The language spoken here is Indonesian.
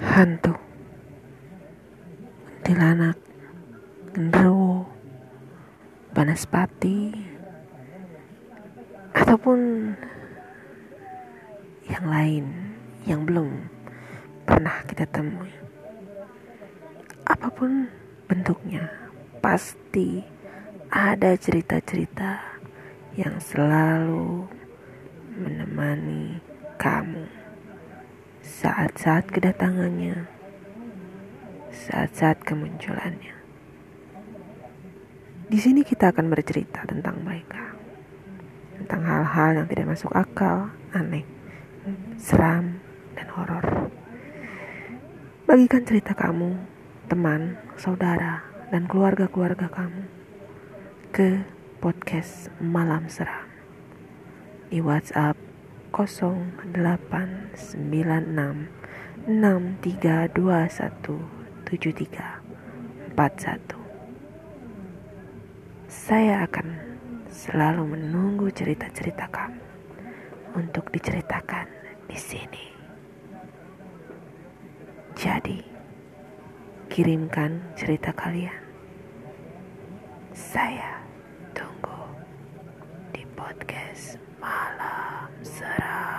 hantu, kuntilanak, genderuwo, banaspati, ataupun yang lain yang belum pernah kita temui. Apa pun bentuknya, pasti ada cerita-cerita yang selalu menemani kamu saat-saat kedatangannya, saat-saat kemunculannya. Di sini kita akan bercerita tentang mereka, tentang hal-hal yang tidak masuk akal, aneh, seram, dan horor. Bagikan cerita kamu, teman, saudara, dan keluarga-keluarga kamu ke podcast Malam Seram di WhatsApp 089663217341. Saya akan selalu menunggu cerita-cerita kamu untuk diceritakan di sini. Jadi, kirimkan cerita kalian. Saya tunggu di podcast malam. Para